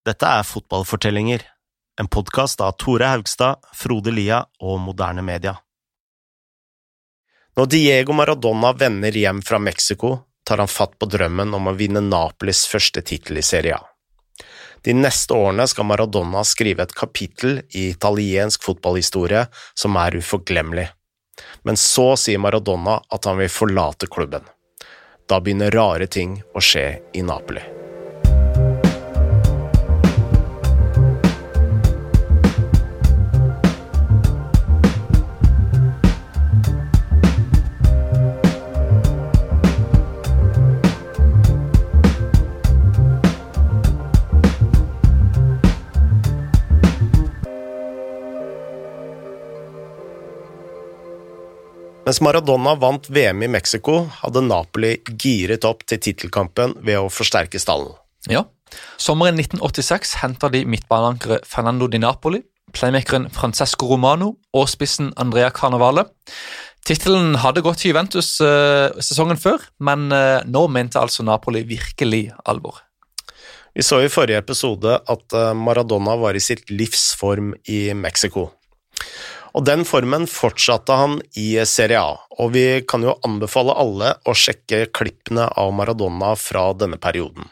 Dette er Fotballfortellinger, en podkast av Tore Haugstad, Frode Lia og Moderne Media. Når Diego Maradona vender hjem fra Mexico, tar han fatt på drømmen om å vinne Napolis første tittel i Serie A. De neste årene skal Maradona skrive et kapittel i italiensk fotballhistorie som er uforglemmelig. Men så sier Maradona at han vil forlate klubben. Da begynner rare ting å skje i Napoli. Mens Maradona vant VM i Mexico, hadde Napoli giret opp til tittelkampen ved å forsterke stallen. Ja. Sommeren 1986 henta de midtbaneankeret Fernando Di Napoli, playmakeren Francesco Romano og spissen Andrea Carnavale. Tittelen hadde gått til Juventus uh, sesongen før, men uh, nå mente altså Napoli virkelig alvor. Vi så i forrige episode at uh, Maradona var i sitt livsform i Mexico. Og den formen fortsatte han i Serie A, og vi kan jo anbefale alle å sjekke klippene av Maradona fra denne perioden.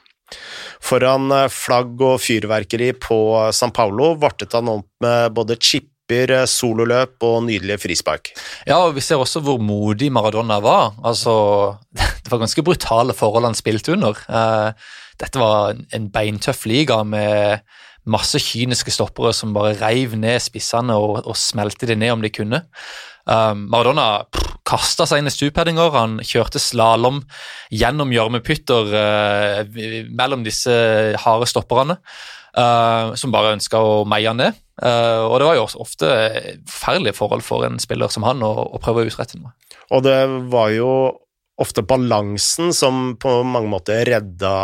Foran flagg og fyrverkeri på San Paulo vartet han opp med både chipper, sololøp og nydelige frispark. Ja, og vi ser også hvor modig Maradona var. Altså, det var ganske brutale forhold han spilte under. Dette var en beintøff liga med masse kyniske stoppere som bare reiv ned spissene og, og smelte de ned om de kunne. Um, Maradona kasta seg inn i stupheadinger, han kjørte slalåm gjennom gjørmepytter uh, mellom disse harde stopperne, uh, som bare ønska å meie ned. Uh, og det var jo ofte forferdelige forhold for en spiller som han å, å prøve å utrette noe. Og det var jo ofte balansen som på mange måter redda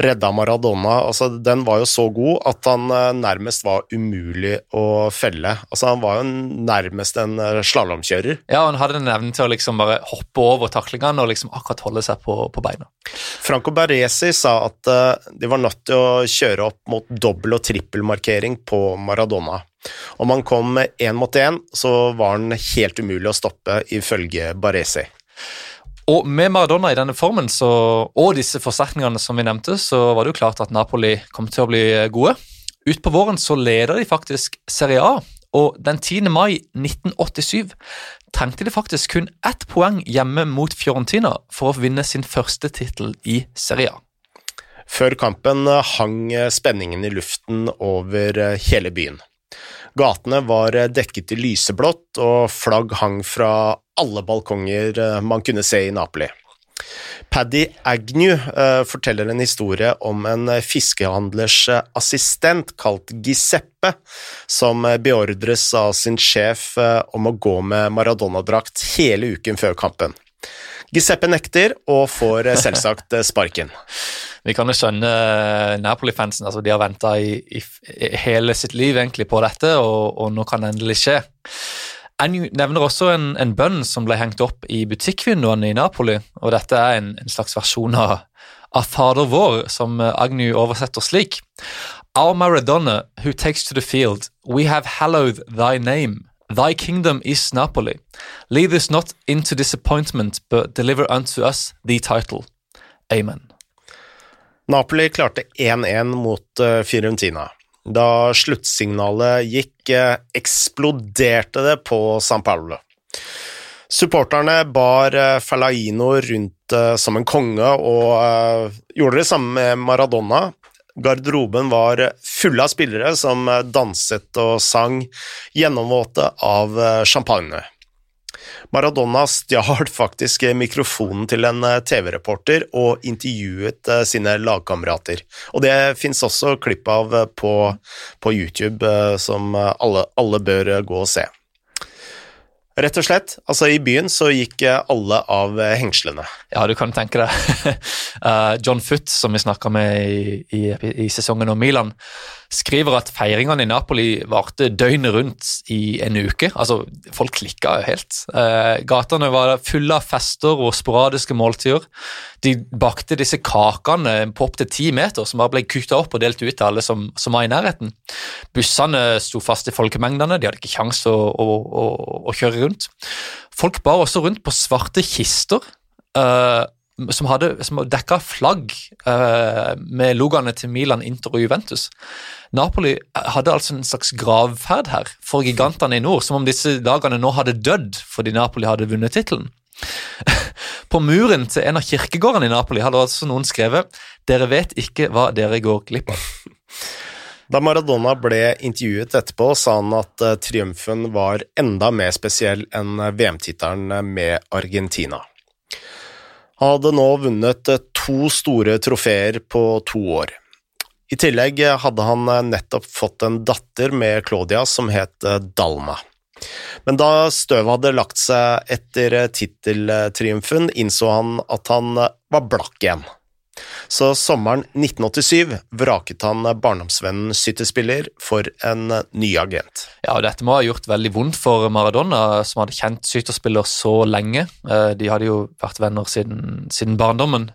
redda Maradona. Altså, den var jo så god at han nærmest var umulig å felle. Altså, han var jo nærmest en slalåmkjører. Ja, han hadde en evne til å liksom bare hoppe over taklingene og liksom akkurat holde seg på, på beina. Franco Baresi sa at uh, de var nødt til å kjøre opp mot dobbel- og trippelmarkering på Maradona. Om han kom én mot én, så var han helt umulig å stoppe, ifølge Baresi. Og med Maradona i denne formen så, og disse forsterkningene som vi nevnte, så var det jo klart at Napoli kom til å bli gode. Utpå våren så leder de faktisk Serie A, og den 10. mai 1987 trengte de faktisk kun ett poeng hjemme mot Fiorentina for å vinne sin første tittel i Serie A. Før kampen hang spenningen i luften over hele byen. Gatene var dekket i lyseblått, og flagg hang fra alle balkonger man kunne se i Napoli. Paddy Agnew uh, forteller en historie om en fiskehandlers assistent kalt Giseppe, som beordres av sin sjef om å gå med Maradona-drakt hele uken før kampen. Giuseppe nekter og får uh, selvsagt sparken. Vi kan jo skjønne Napoli-fansen. altså De har venta i, i, hele sitt liv egentlig på dette, og, og nå kan det endelig skje. Anju nevner også en, en bønn som ble hengt opp i butikkvinduene i Napoli. og Dette er en, en slags versjon av, av Fader vår, som Agnew oversetter slik. Our Maradona, who takes to the field, we have hallowed thy name. Thy kingdom is Napoli. Lead us not into disappointment, but deliver unto us the title. Amen. Napoli klarte 1-1 mot Fiorentina. Da sluttsignalet gikk, eksploderte det på San Paulo. Supporterne bar Falaino rundt som en konge og gjorde det samme med Maradona. Garderoben var full av spillere som danset og sang, gjennomvåte av champagne. Maradona stjal faktisk mikrofonen til en TV-reporter og intervjuet sine lagkamerater. Og det fins også klipp av på, på YouTube som alle, alle, bør gå og se. Rett og slett, altså i byen så gikk alle av hengslene. Ja, du kan tenke deg. uh, John Foot, som vi snakka med i, i, i, sesongen om Milan, skriver at feiringene i Napoli varte døgnet rundt i en uke. Altså, folk klikka jo helt. Eh, gatene var fulle av fester og sporadiske måltider. De bakte disse kakene på opptil ti meter, som bare ble kutta opp og delt ut til alle som, som, var i nærheten. Bussene sto fast i folkemengdene, de hadde ikke kjangs å, å, å, å, kjøre rundt. Folk bar også rundt på svarte kister. Eh, som hadde som dekka flagg uh, med logoene til Milan, Inter og Juventus. Napoli hadde altså en slags gravferd her for gigantene i nord, som om disse lagene nå hadde dødd fordi Napoli hadde vunnet tittelen. På muren til en av kirkegårdene i Napoli hadde altså noen skrevet 'Dere vet ikke hva dere går glipp av'. Da Maradona ble intervjuet etterpå, sa han at uh, triumfen var enda mer spesiell enn VM-tittelen med Argentina. Hadde nå vunnet eh, to store trofeer på to år. I tillegg hadde han eh, nettopp fått en datter med Claudia som het eh, Dalma. Men da støvet hadde lagt seg etter titteltriumfen, innså han at han var blakk igjen. Så sommeren 1987 vraket han barndomsvennen skytterspiller for en ny agent. Ja, og Dette må ha gjort veldig vondt for Maradona, som hadde kjent skytterspiller så lenge. Eh, de hadde jo vært venner siden, siden barndommen.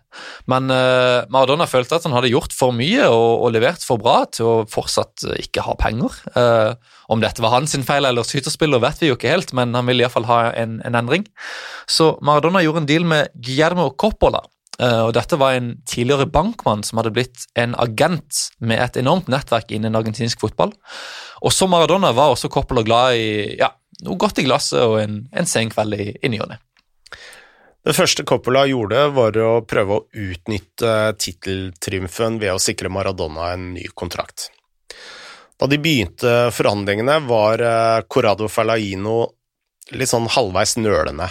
Men uh, Maradona følte at han hadde gjort for mye og, og, levert for bra til å fortsatt ikke ha penger. Uh, om dette var hans feil eller skytterspiller, vet vi jo ikke helt, men han ville iallfall ha en, en endring. Så Maradona gjorde en deal med Guillermo Coppola Eh, og Dette var en tidligere bankmann som hadde blitt en agent med et enormt nettverk innen argentinsk fotball. Og så Maradona var også Coppola glad i ja, noe godt i glasset og en, en sen kveld i, i ny og ne. Det første Coppola gjorde, var å prøve å utnytte titteltriumfen ved å sikre Maradona en ny kontrakt. Da de begynte forhandlingene, var eh, Corrado Falaino litt sånn halvveis nølende.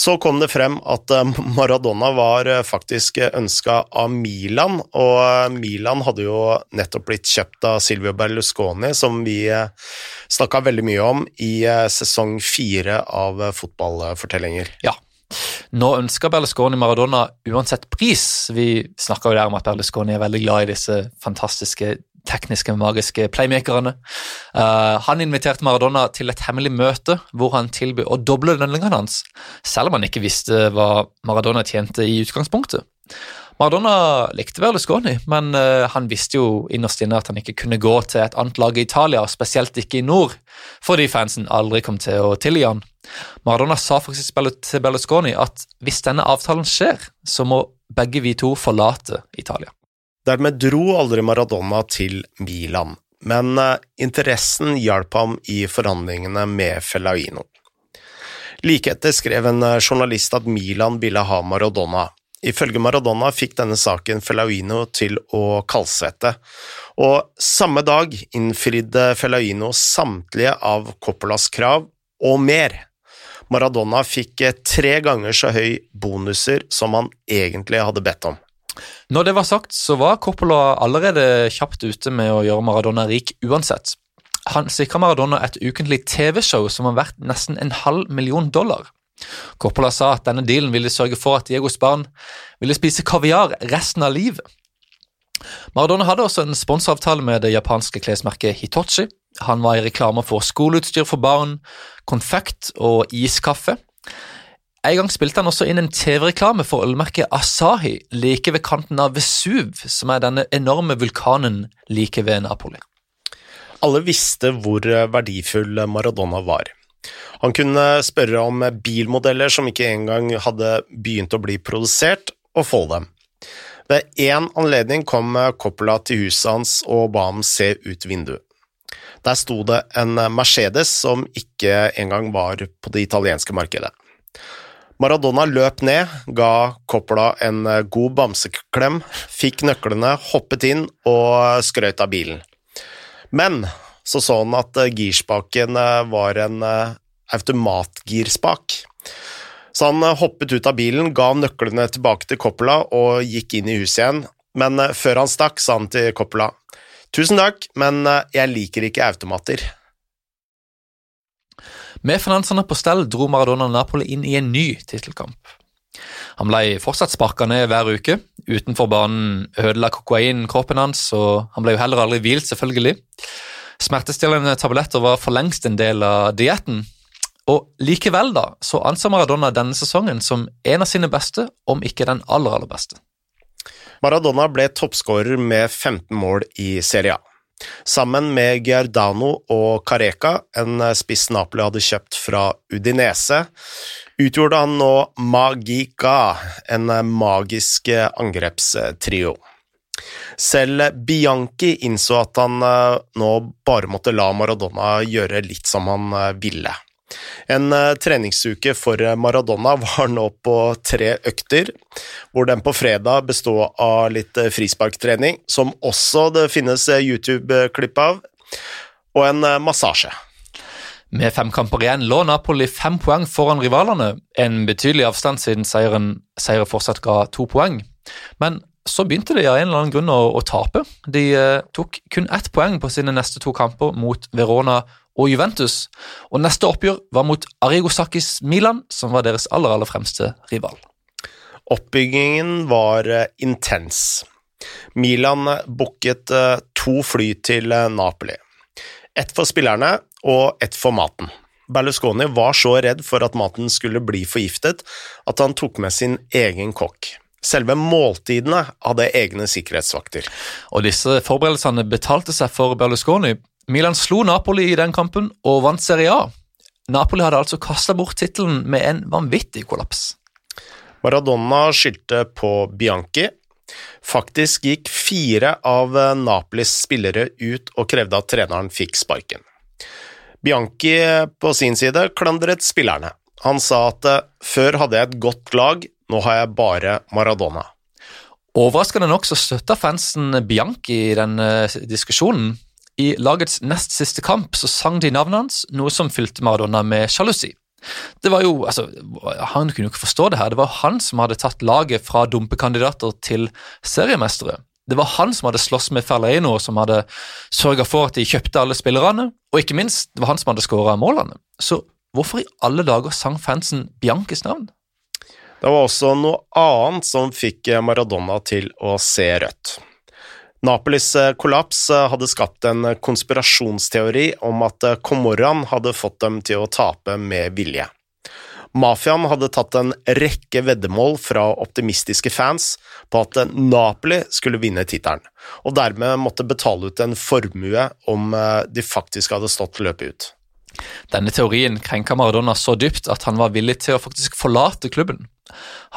Så kom det frem at eh, Maradona var eh, faktisk ønska av Milan, og eh, Milan hadde jo nettopp blitt kjøpt av Silvio Berlusconi, som vi snakka veldig mye om i sesong fire av Fotballfortellinger. Ja. Nå ønsker Berlusconi Maradona uansett pris. Vi snakka jo der om at Berlusconi er veldig glad i disse fantastiske tekniske, magiske playmakerne. Uh, han inviterte Maradona til et hemmelig møte hvor han tilbød å doble lønningene hans, selv om han ikke visste hva Maradona tjente i utgangspunktet. Maradona likte Berlusconi, men uh, han visste jo innerst inne at han ikke kunne gå til et annet lag i Italia, spesielt ikke i nord, fordi fansen aldri kom til å tilgi han. Maradona sa faktisk til Berlusconi at hvis denne avtalen skjer, så må begge vi to forlate Italia. Dermed dro aldri Maradona til Milan, men eh, interessen hjalp ham i forhandlingene med Fellaino. Like etter skrev en eh, journalist at Milan ville ha Maradona. Ifølge Maradona fikk denne saken Fellaino til å kaldsvette, og samme dag innfridde Fellaino samtlige av Coppolas krav, og mer. Maradona fikk eh, tre ganger så høy bonuser som han egentlig hadde bedt om. Når det var sagt, så var Coppola allerede kjapt ute med å gjøre Maradona rik uansett. Han sikra Maradona et ukentlig TV-show som var verdt nesten en halv million dollar. Coppola sa at denne dealen ville sørge for at Diegos barn ville spise kaviar resten av livet. Maradona hadde også en sponsoravtale med det japanske klesmerket Hitochi. Han var i reklamer for skoleutstyr for barn, konfekt og iskaffe. En gang spilte han også inn en TV-reklame for ølmerket Asahi like ved kanten av Vesuv, som er denne enorme vulkanen like ved Napoli. Alle visste hvor verdifull Maradona var. Han kunne spørre om bilmodeller som ikke engang hadde begynt å bli produsert, og få dem. Ved én anledning kom Coppola til huset hans og ba ham se ut vinduet. Der sto det en Mercedes som ikke engang var på det italienske markedet. Maradona løp ned, ga Coppola en eh, god bamseklem, fikk nøklene, hoppet inn og skrøt av bilen. Men så så han at eh, girspaken eh, var en automatgirspak. Så han hoppet ut av bilen, ga nøklene tilbake til Coppola og gikk inn i huset igjen, men før han stakk, sa han til Coppola Tusen takk, men jeg liker ikke automater. Med finansene på stell dro Maradona Napoli inn i en ny tittelkamp. Han ble fortsatt sparka ned hver uke. Utenfor banen ødela kokain kroppen hans, og han ble jo heller aldri hvilt, selvfølgelig. Smertestillende tabletter var for lengst en del av dietten. Og likevel da, så anså Maradona denne sesongen som en av sine beste, om ikke den aller, aller beste. Maradona ble toppskårer med 15 mål i Serie A. Sammen med Giardano og Careca, en spiss Napoli hadde kjøpt fra Udinese, utgjorde han nå Magica, en magisk angrepstrio. Selv Bianchi innså at han eh, nå bare måtte la Maradona gjøre litt som han eh, ville. En eh, treningsuke for Maradona var nå på tre økter, hvor den på fredag bestod av litt frisparktrening, som også det finnes YouTube-klipp av, og en massasje. Med fem kamper igjen lå Napoli fem poeng foran rivalene, en betydelig avstand siden seieren, seieren fortsatt ga to poeng. Men så begynte de av en eller annen grunn å, å tape. De eh, tok kun ett poeng på sine neste to kamper mot Verona og Juventus, og neste oppgjør var mot Arigosakis Milan, som var deres aller, aller fremste rival. Oppbyggingen var eh, intens. Milan booket eh, to fly til eh, Napoli. Ett for spillerne og ett for maten. Berlusconi var så redd for at maten skulle bli forgiftet, at han tok med sin egen kokk. Selve måltidene hadde egne sikkerhetsvakter. Og disse forberedelsene betalte seg for Berlusconi. Milan slo Napoli i den kampen og vant Serie A. Napoli hadde altså kasta bort tittelen med en vanvittig kollaps. Maradona skyldte på Bianchi. Faktisk gikk fire av Napolis spillere ut og krevde at treneren fikk sparken. Bianchi på sin side klandret spillerne. Han sa at før hadde jeg et godt lag, nå har jeg bare Maradona. Overraskende nok så støtta fansen Bianchi i den diskusjonen. I lagets nest siste kamp så sang de navnet hans, noe som fylte Maradona med sjalusi. Det var jo, altså, Han kunne jo ikke forstå det her. Det var han som hadde tatt laget fra dumpekandidater til seriemestere. Det var han som hadde slåss med Ferleino, som hadde sørga for at de kjøpte alle spillerne, og ikke minst, det var han som hadde skåra målene. Så hvorfor i alle dager sang fansen Bianches navn? Det var også noe annet som fikk Maradona til å se rødt. Napolis kollaps hadde skapt en konspirasjonsteori om at Comoran hadde fått dem til å tape med vilje. Mafiaen hadde tatt en rekke veddemål fra optimistiske fans på at Napoli skulle vinne tittelen, og dermed måtte betale ut en formue om de faktisk hadde stått løpet ut. Denne teorien krenka Maradona så dypt at han var villig til å faktisk forlate klubben.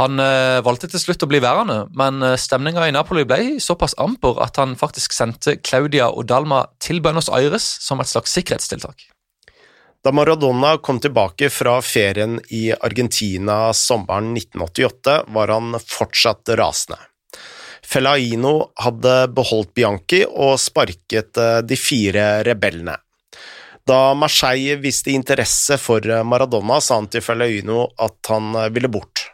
Han eh, valgte til slutt å bli værende, men stemninga i Napoli ble såpass amper at han faktisk sendte Claudia og Dalma til Buenos Aires som et slags sikkerhetstiltak. Da Maradona kom tilbake fra ferien i Argentina sommeren 1988, var han fortsatt rasende. Fellaino hadde beholdt Bianchi og sparket de fire rebellene. Da Marseille viste interesse for Maradona, sa han til Fellaino at han ville bort.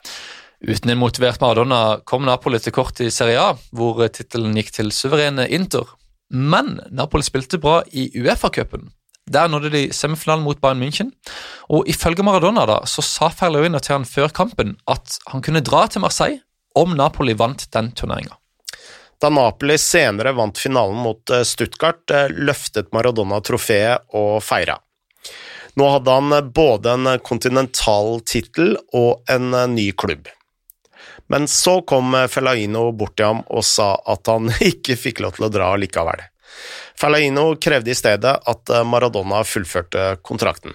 Uten en motivert Maradona kom Napoli til kort i Serie A, hvor tittelen gikk til suverene Inter. Men Napoli spilte bra i Uefa-cupen. Der nådde de semifinalen mot Bayern München, og ifølge Maradona da, så sa Ferlauina til han før kampen at han kunne dra til Marseille om Napoli vant den turneringa. Da Napoli senere vant finalen mot Stuttgart, løftet Maradona trofeet og feira. Nå hadde han både en kontinentaltittel og en ny klubb. Men så kom Fellaino bort til ham og sa at han ikke fikk lov til å dra likevel. Fellaino krevde i stedet at Maradona fullførte kontrakten.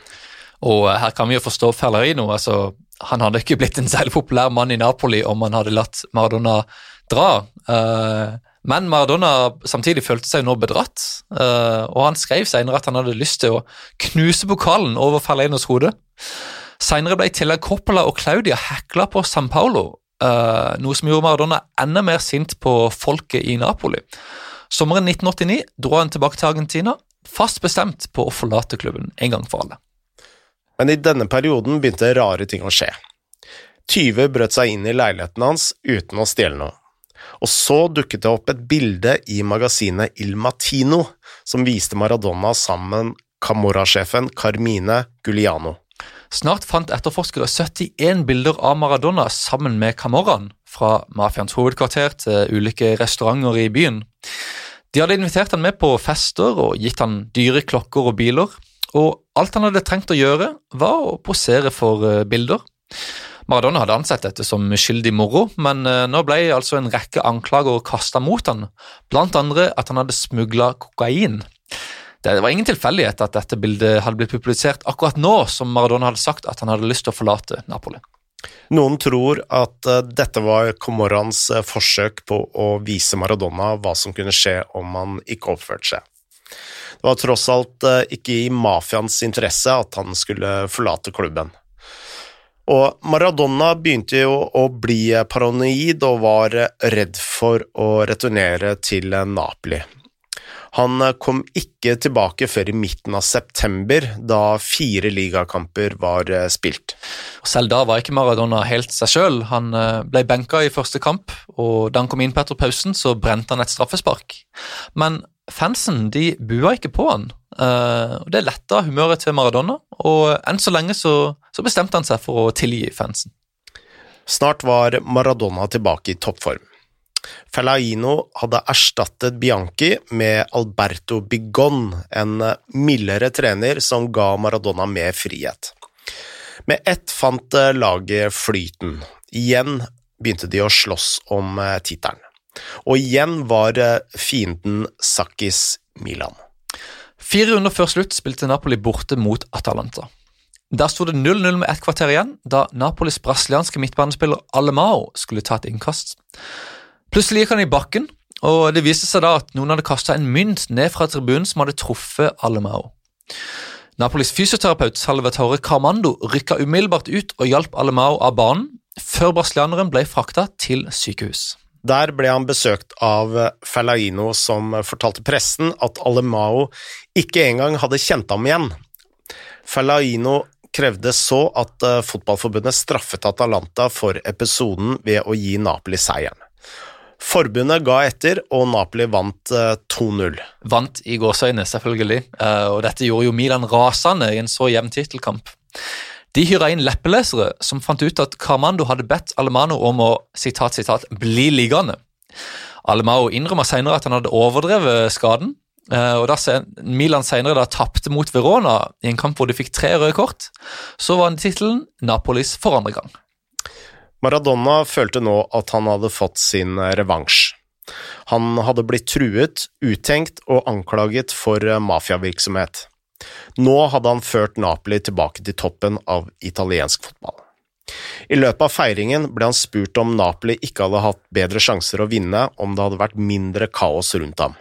Og her kan vi jo forstå Fellaino. altså Han hadde ikke blitt en særlig populær mann i Napoli om han hadde latt Maradona dra. Men Maradona samtidig følte seg nå bedratt, og han skrev senere at han hadde lyst til å knuse pokalen over Fellainos hode. Senere ble i tillegg Coppola og Claudia hekla på San Paulo, noe som gjorde Maradona enda mer sint på folket i Napoli. Sommeren 1989 dro han tilbake til Argentina, fast bestemt på å forlate klubben en gang for alle. Men i denne perioden begynte rare ting å skje. Tyver brøt seg inn i leiligheten hans uten å stjele noe. Og så dukket det opp et bilde i magasinet Il Matino som viste Maradona sammen Camorra-sjefen Carmine Gugliano. Snart fant etterforskere 71 bilder av Maradona sammen med Camorraen, fra mafiaens hovedkvarter til ulike restauranter i byen. De hadde invitert han med på fester og gitt han dyre klokker og biler, og alt han hadde trengt å gjøre, var å posere for eh, bilder. Maradona hadde ansett dette som skyldig moro, men eh, nå ble altså en rekke anklager kasta mot han, blant andre at han hadde smugla kokain. Det var ingen tilfeldighet at dette bildet hadde blitt publisert akkurat nå som Maradona hadde sagt at han hadde lyst til å forlate Napoli. Noen tror at uh, dette var Comorrans uh, forsøk på å vise Maradona hva som kunne skje om han ikke oppførte seg. Det var tross alt ikke i mafiaens interesse at han skulle forlate klubben. Og Maradona begynte jo å bli paranoid og var redd for å returnere til Napoli. Han eh, kom ikke tilbake før i midten av september, da fire ligakamper var eh, spilt. Selv da var ikke Maradona helt seg sjøl. Han eh, ble benka i første kamp, og da han kom inn på etter pausen, så brente han et straffespark. Men fansen de bua ikke på han. Det letta humøret til Maradona, og enn så lenge så, så bestemte han seg for å tilgi fansen. Snart var Maradona tilbake i toppform. Fellaino hadde erstattet Bianchi med Alberto Bigon, en mildere trener som ga Maradona mer frihet. Med ett fant laget flyten. Igjen begynte de å slåss om eh, tittelen. Og igjen var eh, fienden Sakis Milan. Fire runder før slutt spilte Napoli borte mot Atalanta. Der sto det 0-0 med ett kvarter igjen, da Napolis brasilianske midtbanespiller Alemao skulle ta et innkast. Plutselig gikk han i bakken, og det viste seg da at noen hadde kasta en mynt ned fra tribunen som hadde truffet Alemao. Napolis fysioterapeut Salvatore Carmando rykka umiddelbart ut og hjalp Alemao av banen, før brasilianeren ble frakta til sykehus. Der ble han besøkt av Fellaino, som fortalte pressen at Alemao ikke engang hadde kjent ham igjen. Fellaino krevde så at eh, fotballforbundet straffet Atalanta for episoden ved å gi Napoli seieren. Forbundet ga etter, og Napoli vant 2-0. Eh, vant i gåseøyne, selvfølgelig, eh, og dette gjorde jo Milan rasende i en så jevn tittelkamp. De hyra inn leppelesere som fant ut at Carmando hadde bedt Alemano om å sitat, sitat, bli liggende. Alemao innrømmer senere at han hadde overdrevet skaden, eh, og da Milan senere da tapte mot Verona i en kamp hvor de fikk tre røde kort, så var tittelen Napolis for andre gang. Maradona følte nå at han hadde fått sin revansj. Han hadde blitt truet, uttenkt og anklaget for mafiavirksomhet. Nå hadde han ført Napoli tilbake til toppen av italiensk fotball. I løpet av feiringen ble han spurt om Napoli ikke hadde hatt bedre sjanser å vinne om det hadde vært mindre kaos rundt ham.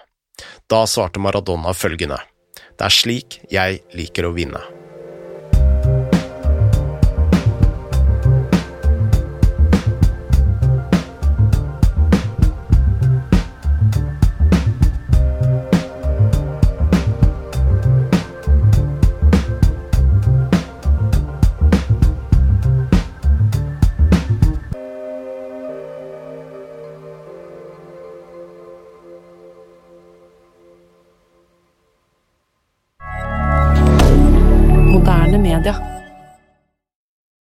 Da svarte Maradona følgende, Det er slik jeg liker å vinne.